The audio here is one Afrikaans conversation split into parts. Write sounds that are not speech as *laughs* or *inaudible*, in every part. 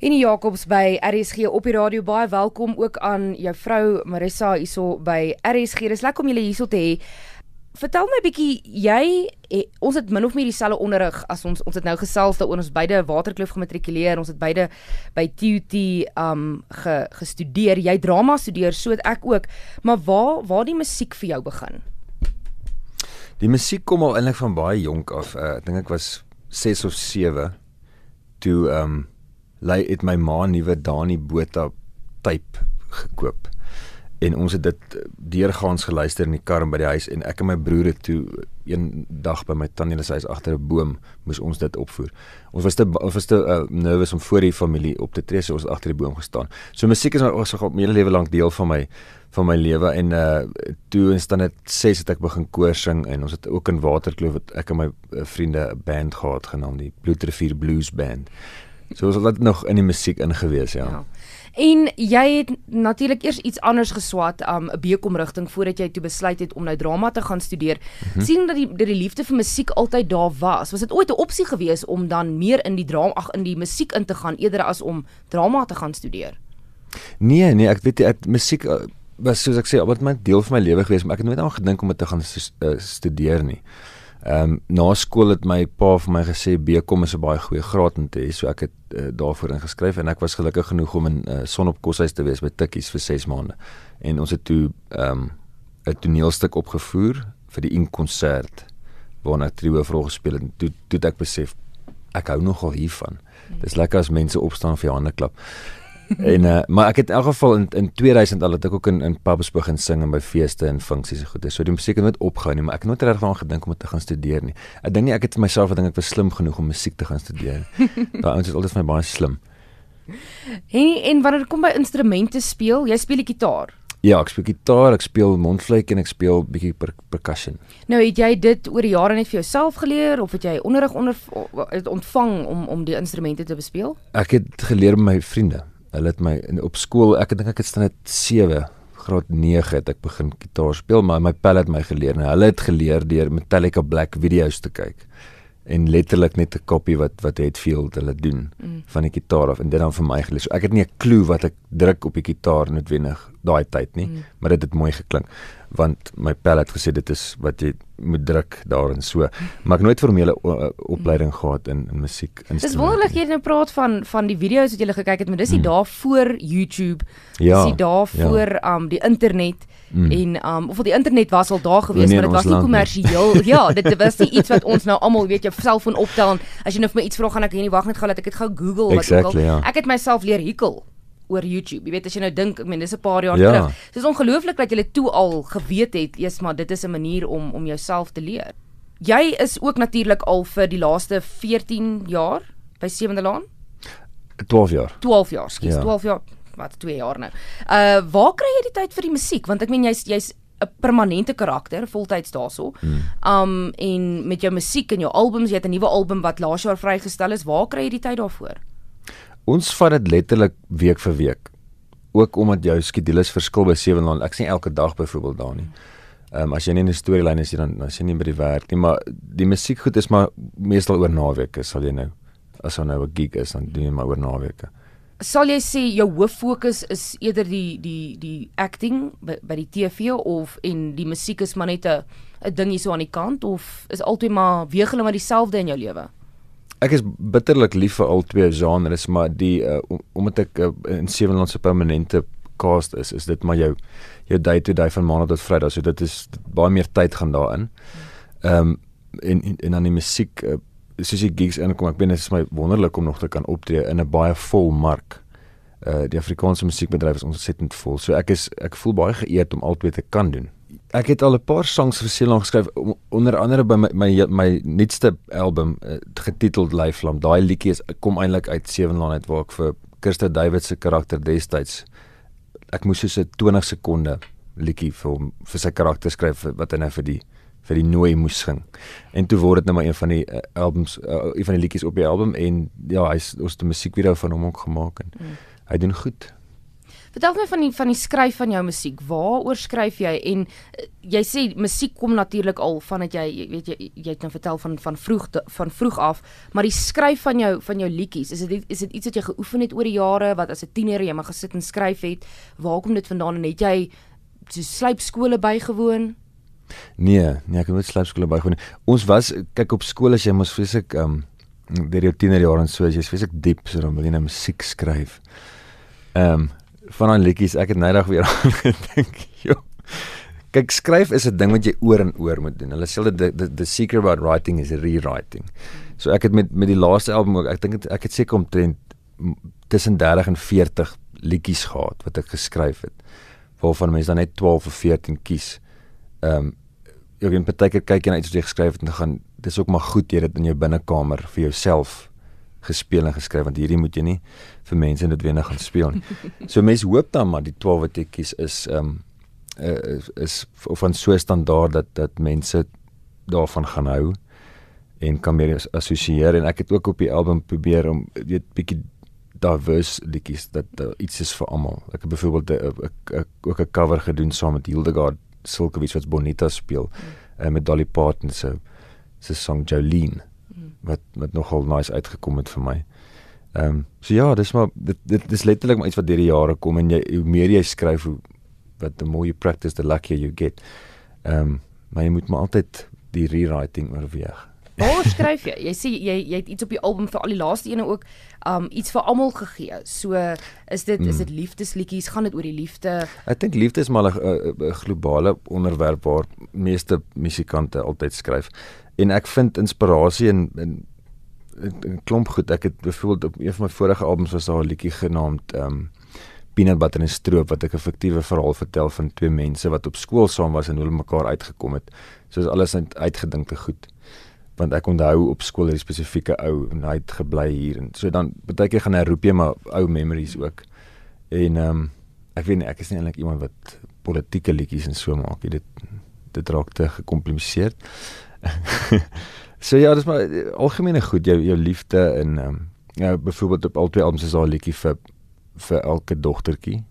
En Jacobs by RSG op die radio baie welkom ook aan jou vrou Marissa hierso by RSG. Dis lekker om julle hierso te hê. Vertel my 'n bietjie, jy he, ons het min of meer dieselfde onderrig as ons ons het nou gesels daaroor ons beide Waterkloof gematrikuleer, ons het beide by TUT um ge, gestudeer. Jy drama studeer, so het ek ook. Maar waar waar die musiek vir jou begin? Die musiek kom al eintlik van baie jonk af. Uh, ek dink ek was 6 of 7 toe um lei het my ma nuwe Dani Botha tape gekoop. En ons het dit deurgaans geluister in die kar by die huis en ek en my broer het toe een dag by my tannie se huis agter 'n boom moes ons dit opvoer. Ons was te ons was te uh, nervous om voor die familie op te tree, so ons het agter die boom gestaan. So musiek is ons al my hele lewe lank deel van my van my lewe en uh toe dan net 6 het ek begin koor sing en ons het ook in Waterkloof het ek en my uh, vriende 'n band gehad genaamd die Bloedrivier Blues Band. So ons het nog in die musiek ingewees, ja. ja. En jy het natuurlik eers iets anders geswat, um, 'n BCom rigting voordat jy toe besluit het om nou drama te gaan studeer. Mm -hmm. sien dat die dat die liefde vir musiek altyd daar was. Was dit ooit 'n opsie geweest om dan meer in die drama ag in die musiek in te gaan eerder as om drama te gaan studeer? Nee, nee, ek weet ek musiek uh, was soos ek sê, wat my deel van my lewe gewees, maar ek het nooit aan gedink om dit te gaan uh, studeer nie. Ehm um, na skool het my pa vir my gesê BCom is 'n baie goeie graad om te hê, so ek het uh, daarvoor ingeskryf en ek was gelukkig genoeg om in uh, son op koshuis te wees by Tikkies vir 6 maande. En ons het toe ehm um, 'n toneelstuk opgevoer vir die inkonsert waarna ek trio vrou gespeel het. Toe toe ek besef ek hou nogal hiervan. Dis lekker as mense opstaan vir jou hande klap *laughs* en uh, maar ek het in elk geval in in 2000 al het ek ook in in pubs begin sing en by feeste en funksies en goed. So die musiek het nooit opgehou nie, maar ek het nooit regtig aan gedink om dit te gaan studeer nie. Ek dink nie ek het vir myself gedink ek was slim genoeg om musiek te gaan studeer. *laughs* Daai ouens is altyd vir my baie slim. Hey, en wanneer kom by instrumente speel, jy speel gitaar. Ja, ek speel gitaar, ek speel mondfluit en ek speel bietjie per percussion. Nou het jy dit oor die jare net vir jouself geleer of het jy onderrig onder ontvang om om die instrumente te bespeel? Ek het geleer by my vriende. Hulle het my in op skool, ek dink ek het staan net 7 graad 9 het ek begin gitaar speel, maar my pel het my geleer en hulle het geleer deur Metallica Black video's te kyk en letterlik net 'n kopie wat wat Hetfield hulle doen mm. van die gitaar af en dit dan vir my gelees. So ek het nie 'n klou wat ek druk op die gitaar noodwendig daai tyd nie, mm. maar dit het mooi geklink want my pel het gesê dit is wat jy moet druk daarin so maar ek nooit formele opleiding gehad in in musiek Dis wonderlik jy nou praat van van die video's wat jy gekyk het maar dis nie mm. daar voor YouTube ja, dis nie daar voor ja. um die internet mm. en um of die internet was al daar gewees maar dit was nie kommersieel *laughs* ja dit was nie iets wat ons nou almal weet jou selfoon optel as jy nou vir my iets vra gaan ek hier nie wag net gou dat ek dit gou Google wat exactly, ook al ja. ek het myself leer hikel oor YouTube. Jy weet as jy nou dink, ek meen dis 'n paar jaar ja. terug. Dit is ongelooflik dat jy toe al geweet het, eers maar dit is 'n manier om om jouself te leer. Jy is ook natuurlik al vir die laaste 14 jaar by Sewende Laan? 12 jaar. 12 jaar, skies, ja. 12 jaar. Wat 2 jaar nou. Uh waar kry jy die tyd vir die musiek? Want ek meen jy's jy's 'n permanente karakter voltyds daarso. Hmm. Um en met jou musiek en jou albums, jy het 'n nuwe album wat laas jaar vrygestel is. Waar kry jy die tyd daarvoor? Ons vat dit letterlik week vir week. Ook omdat jou skedules verskil by sewe land. Ek sien elke dag byvoorbeeld daar nie. Ehm um, as jy nie in 'n storielyn is jy dan as jy nie by die werk nie, maar die musiekgoed is maar meestal oor naweke sal jy nou as ons nou 'n gig is dan doen jy maar oor naweke. Sal jy sê jou hoof fokus is eerder die die die acting by, by die TV of en die musiek is maar net 'n 'n ding hier so aan die kant of is altyd maar weeg hulle maar dieselfde in jou lewe? Ek is bitterlik lief vir al twee genres, maar die uh, omdat ek uh, in Sewenland se permanente cast is, is dit maar jou jou day to day van maandag tot vrydag, so dit is baie meer tyd gaan daarin. Ehm um, en, en en dan die musiek uh, soos die gigs inkom, ek ben dit is my wonderlik om nog te kan optree in 'n baie vol mark. Uh die Afrikaanse musiekbedryf is ontsettend vol. So ek is ek voel baie geëerd om albei te kan doen ek het al 'n paar songs vir Seeland geskryf onder andere by my my, my nuutste album uh, getiteld Lifelam. Daai liedjie is kom eintlik uit Sewenland uit waar ek vir Kirsten David se karakter destyds ek moes so 'n 20 sekonde liedjie vir hom vir sy karakter skryf wat hy nou vir die vir die nooi moes sing. En toe word dit nou maar een van die uh, albums uh, een van die liedjies op die album en ja, hy's ons het 'n musiekvideo van hom ook gemaak en mm. hy doen goed. Vertel my van die van die skryf van jou musiek. Waaroor skryf jy? En uh, jy sê musiek kom natuurlik al vandat jy jy weet jy jy het nou vertel van van vroeg van vroeg af, maar die skryf van jou van jou liedjies, is dit is dit iets wat jy geoefen het oor die jare wat as 'n tiener jy maar gesit en skryf het? Waar kom dit vandaan en het jy so slypskole bygewoon? Nee, nee, ek het nooit slypskole bygewoon nie. Ons was kyk op skool as jy mos vreeslik ehm um, deur jou tienerjare en so as jy vreeslik diep so dan wil jy nou musiek skryf. Ehm um, van daai liedjies, ek het nydag weer *laughs* aan gedink. Jo. Kyk, skryf is 'n ding wat jy oor en oor moet doen. Hulle sê dat the, the the secret about writing is rewriting. So ek het met met die laaste album ook, ek dink ek het seker omtrent tussen 30 en 40 liedjies gehad wat ek geskryf het. Waarvan mense dan net 12 of 14 kies. Ehm um, jy kan partykeer kyk en iets wat jy geskryf het en gaan dis ook maar goed jy dit in jou binnekamer vir jouself gespeel en geskryf want hierdie moet jy nie vir mense net weer gaan speel nie. *laughs* So mense hoop dan maar die 12 wat jy kies is ehm um, is, is van so standaard dat dat mense daarvan gaan hou en kan meer assosieer en ek het ook op die album probeer om weet bietjie diverse liedjies dat uh, iets is vir almal. Ek het byvoorbeeld ook 'n cover gedoen saam met Hildegard Silkewitz wat Bonita speel mm. uh, met Dolly Parton se se song Jolene mm. wat wat nogal nice uitgekom het vir my. Ehm um, so ja, dis maar dit dit dis letterlik maar iets wat deur die jare kom en jy hoe meer jy skryf hoe wat the more you practice the luckier you get. Ehm um, maar jy moet maar altyd die rewriting oorweeg. Waar skryf jy? Jy sê jy jy het iets op die album vir al die laaste ene ook um iets vir almal gegee. So is dit mm. is dit liefdesliedjies, gaan dit oor die liefde? Ek dink liefde is maar 'n globale onderwerp waar meeste musikante altyd skryf. En ek vind inspirasie in in 'n klomp goed. Ek het byvoorbeeld op een van my vorige albums was daar 'n liedjie genaamd um Peanut Butter en Stroop wat ek 'n fiktiewe verhaal vertel van twee mense wat op skool saam was en hulle mekaar uitgekom het. So is alles uitgedinkte goed want ek onthou op skool hierdie spesifieke ou en hy het gebly hier en so dan baie keer gaan hy roep jy maar ou memories ook. En ehm um, ek weet nie ek is nie eintlik iemand wat politieke liedjies en so maak. Dit dit raak te gekompliseerd. *laughs* so ja, dis maar eh, algemene goed jou jou liefde en ehm um, ja byvoorbeeld op albei albums is daar 'n liedjie vir vir elke dogtertjie.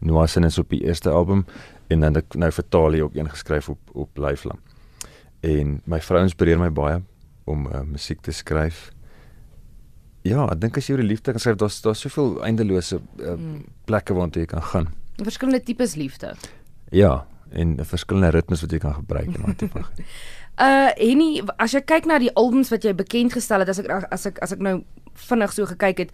Noah se is op die eerste album en dan ek nou vir Talie ook een geskryf op op Lifelam. En my vrou inspireer my baie om uh, musiek te skryf. Ja, ek dink as jy oor die liefde kan skryf, daar's daar's soveel eindelose uh, mm. plekke waartoe jy kan gaan. Verskillende tipes liefde. Ja, en verskillende ritmes wat jy kan gebruik in daai tipe. *laughs* Uh Henny, as jy kyk na die albums wat jy bekend gestel het, as ek as ek as ek nou vinnig so gekyk het,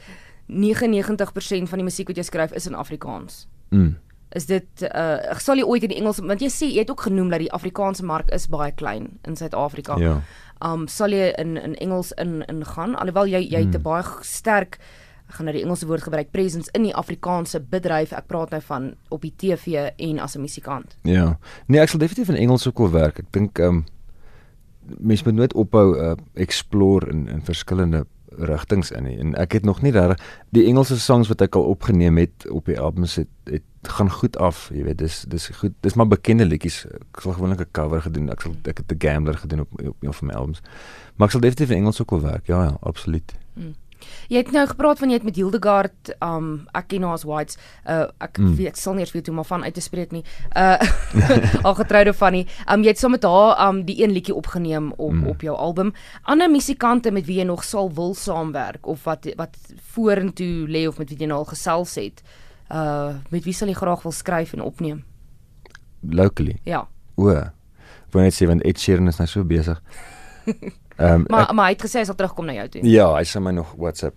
99% van die musiek wat jy skryf is in Afrikaans. Mm is dit uh ek sal jy ooit in die Engels want jy sê jy het ook genoem dat die Afrikaanse mark is baie klein in Suid-Afrika. Ja. Um sal jy in in Engels in in gaan alhoewel jy jy het hmm. baie sterk ek gaan nou die Engelse woord gebruik presence in die Afrikaanse bedryf. Ek praat nou van op die TV en as 'n musikant. Ja. Nee, ek sal definitief in Engels ook wil werk. Ek dink um mense moet nooit ophou uh explore in in verskillende rigtings in nie. En ek het nog nie reg die Engelse songs wat ek al opgeneem het op die albums het, het gaan goed af, jy weet, dis dis goed. Dis maar bekende liedjies. Ek sal gewoonlik 'n cover gedoen. Ek sal ek het 'n gambler gedoen op op een van my albums. Maar ek sal definitief in Engels ook wil werk. Ja ja, absoluut. Hmm. Jy het nou gepraat van jy het met Hildegard um ek ken haar as Whites. Uh ek mm. weet ek sal nie eers weet hoe maar van uit te spreek nie. Uh *laughs* al getroude van nie. Um jy het saam so met haar um die een liedjie opgeneem op mm. op jou album. Ander musikante met wie jy nog sal wil saamwerk of wat wat vorentoe lê of met wie jy nou al gesels het. Uh met wie sal jy graag wil skryf en opneem? Locally. Ja. O. Wanneer jy sê want Ed Sheeran is nou so besig. *laughs* Ehm um, maar ek, maar hy het gesê hy sal terugkom na jou toe. Ja, hy sê my nog WhatsApp.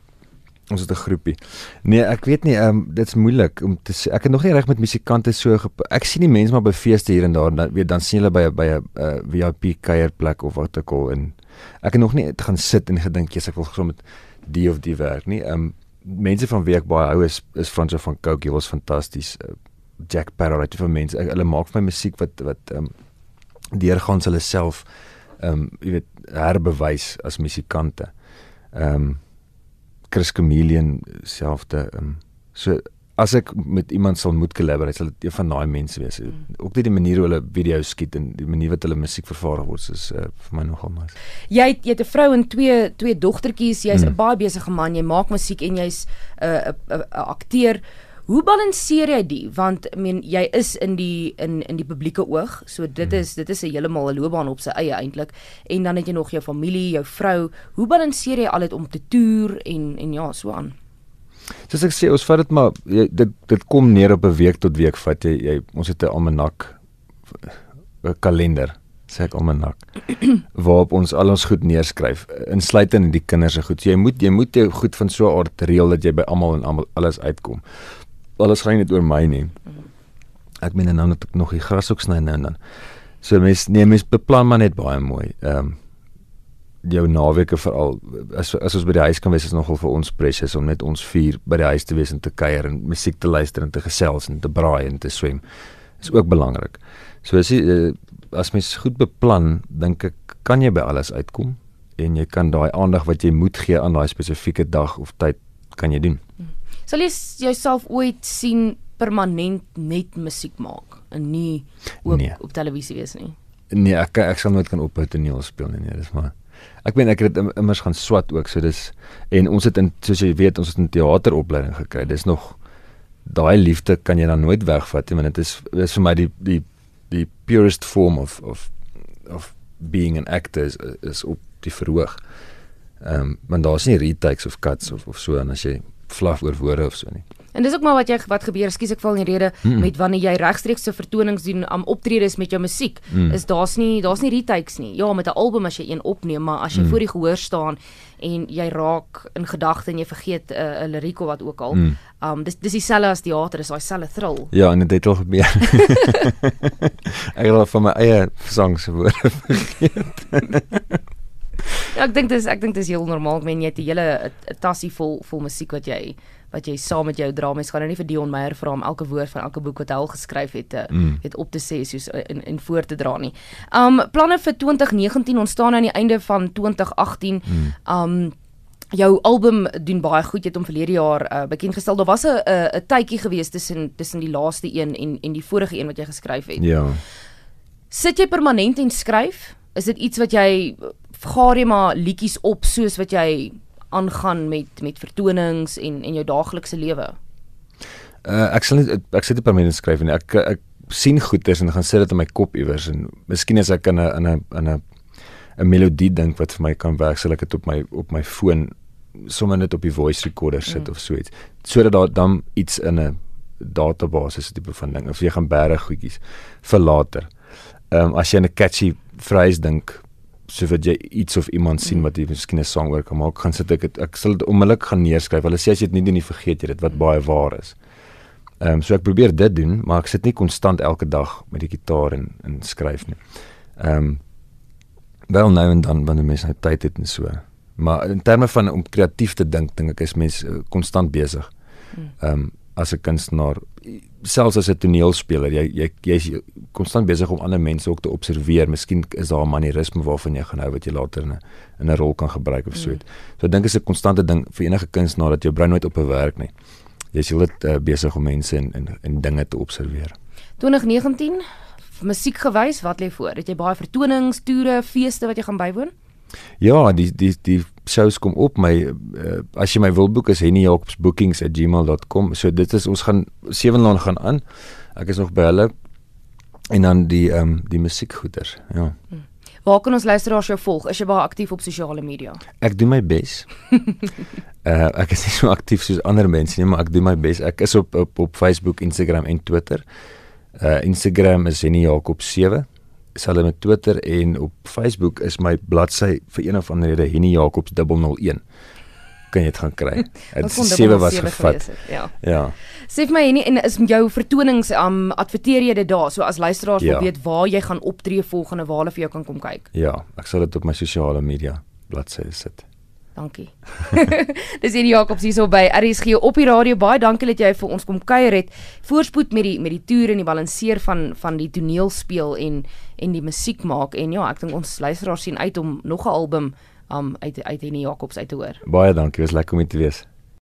Ons het 'n groepie. Nee, ek weet nie, ehm um, dit's moeilik om te sê. Ek het nog nie reg met musikante so ek sien die mense maar by feeste hier en daar, dan weet dan sien hulle by by 'n uh, VIP kuierplek of wat ook al en ek het nog nie gaan sit en gedink jy's ek wil gesom met die of die werk nie. Ehm um, mense van wie ek baie hou is is Franso van Coke, hy was fantasties. Uh, Jack Parrot, dit vir mense. Ek, hulle maak vir my musiek wat wat ehm um, deurgaan hulle self ehm um, jy weet herbewys as musikante. Ehm um, Chris Chameleon selfde ehm um, so as ek met iemand sal moet collaborate sal dit een van daai mense wees. Mm. Ook net die manier hoe hulle video's skiet en die manier wat hulle musiek vervaardig word is uh, vir my nogal nice. Jy het, jy het 'n vrou en twee twee dogtertjies. Jy's 'n mm. baie besige man. Jy maak musiek en jy's 'n uh, 'n uh, uh, uh, akteur. Hoe balanseer jy die? Want ek meen jy is in die in in die publieke oog. So dit is dit is 'n heeltemal 'n loopbaan op sy eie eintlik. En dan het jy nog jou familie, jou vrou. Hoe balanseer jy al dit om te toer en en ja, so aan? Soos ek sê, ons vat dit maar jy, dit dit kom neer op 'n week tot week vat jy, jy ons het 'n almanak 'n kalender sê ek almanak *clears throat* waarop ons al ons goed neerskryf insluitend in die kinders se goed. So jy moet jy moet jou goed van so 'n aard reël dat jy by almal en almal alles uitkom. Alles gaan net oor my nie. Ek meen nou net nog die gras ook sny nou en dan. So mens nee mens beplan maar net baie mooi. Ehm um, jou naweke veral as as ons by die huis kan wees is nogal vir ons precious om net ons vier by die huis te wees en te kuier en musiek te luister en te gesels en te braai en te swem. Is ook belangrik. So as jy uh, as mens goed beplan, dink ek kan jy by alles uitkom en jy kan daai aandag wat jy moet gee aan daai spesifieke dag of tyd kan jy doen. Sal jy jouself ooit sien permanent net musiek maak en nie ook nee. op televisie wees nie? Nee, ek ek sal nooit kan ophou toneel speel nie, nee, dis maar Ek weet ek het immers gaan swat ook, so dis en ons het in soos jy weet, ons het 'n teateropleiding gekry. Dis nog daai liefde kan jy dan nooit wegvat nie, want dit is dis vir my die die die purest form of of of being an actor is, is op die verhoog. Ehm um, want daar's nie retakes of cuts of of so en as jy flaf oor woorde of so nie. En dis ook maar wat jy wat gebeur, skus ek val in die rede mm. met wanneer jy regstreeks se vertonings doen am optredes met jou musiek, mm. is daar's nie daar's nie retakes nie. Ja, met 'n album as jy een opneem, maar as jy mm. voor die gehoor staan en jy raak in gedagte en jy vergeet 'n uh, 'n liriek of wat ook al. Mm. Um dis dis dieselfde as teater, dis daai selfde thrill. Ja, en dit het al gebeur. *laughs* ek het al van my eie woorde vergeet. ja, ek dink dis ek dink dis heel normaal. Ek meen jy het 'n hele tassie vol vol musiek wat jy wat jy saam met jou dra. Mens gaan nou nie vir Dion Meyer vra om elke woord van elke boek wat hy al geskryf het te mm. het op te sê soos in in voor te dra nie. Um planne vir 2019 ontstaan aan die einde van 2018. Mm. Um jou album doen baie goed. Jy het hom verlede jaar uh, bekend gestel. Daar was 'n 'n tydjie gewees tussen tussen die laaste een en en die vorige een wat jy geskryf het. Ja. Sit jy permanent en skryf? Is dit iets wat jy gaar jy maar liedjies op soos wat jy aangaan met met vertonings en en jou daaglikse lewe? Uh ek sal nie ek sit nie permanent skryf nie. Ek ek sien goeters en gaan sit dit in my kop iewers en miskien as ek in 'n in 'n in 'n 'n melodie dink wat vir my kan werk, sal ek dit op my op my foon sommer net op die voice recorder sit mm. of so iets. Sodat daar dan iets in 'n database tipe van ding of jy gaan bære goedjies vir later. Ehm um, as jy 'n catchy phrase dink, so wat jy iets of iemand sien mm. wat jy miskien 'n sang oor kan maak, gaan sit ek het, ek sal dit onmiddellik gaan neerskryf. Hulle sê as jy dit nie doen nie, vergeet jy dit wat baie waar is. Ehm um, so ek probeer dit doen, maar ek sit nie konstant elke dag met die gitaar en en skryf nie. Ehm um, wel nou en dan wanneer mense nou tyd het en so. Maar in terme van om kreatief te dink, dink ek is mens uh, konstant besig. Mm. Ehm um, as 'n kunstenaar selfs as 'n toneelspeler jy jy jy's konstant besig om ander mense ook te observeer. Miskien is daar 'n manierisme waarvan jy gaan hou wat jy later in 'n in 'n rol kan gebruik of so iets. Mm. So ek dink is 'n konstante ding vir enige kunstenaar dat jou brein nooit op 'n werk nie. Jy's heeltyd uh, besig om mense en, en en dinge te observeer. 2019 musiek gewys, wat lê voor? Het jy baie vertonings, toere, feeste wat jy gaan bywoon? Ja, die die die shows kom op my uh, as jy my wil boek is hennyjacobsbookings@gmail.com. So dit is ons gaan sewe laan gaan aan. Ek is nog by hulle en dan die ehm um, die musiekgoeders. Ja. Hmm. Waar kan ons luisteraars jou volg? Is jy baie aktief op sosiale media? Ek doen my bes. uh *laughs* ek is nie so aktief soos ander mense nie, maar ek doen my bes. Ek is op op op Facebook, Instagram en Twitter. Uh Instagram is Henny Jacob 7 selfs met Twitter en op Facebook is my bladsy vir een of ander rede Henny Jacobs 001 kan jy dit gaan kry. *laughs* Dit sewe was gevat. Ja. Ja. Sê vir my Henny en is jou vertonings am um, adverteer jy dit daar so as luisteraars ja. wil weet waar jy gaan optree volgende waar hulle vir jou kan kom kyk. Ja, ek sal dit op my sosiale media bladsy sit. Dankie. *laughs* Dis hier Jacobs hier so by RSG op die radio. Baie dankie dat jy vir ons kom kuier het. Voorspoed met die met die toer en die balanseer van van die toneelspeel en en die musiek maak en ja, ek dink ons luisteraars sien uit om nog 'n album um uit uit Henny Jacobs uit te hoor. Baie dankie. Dit was lekker om dit te wees.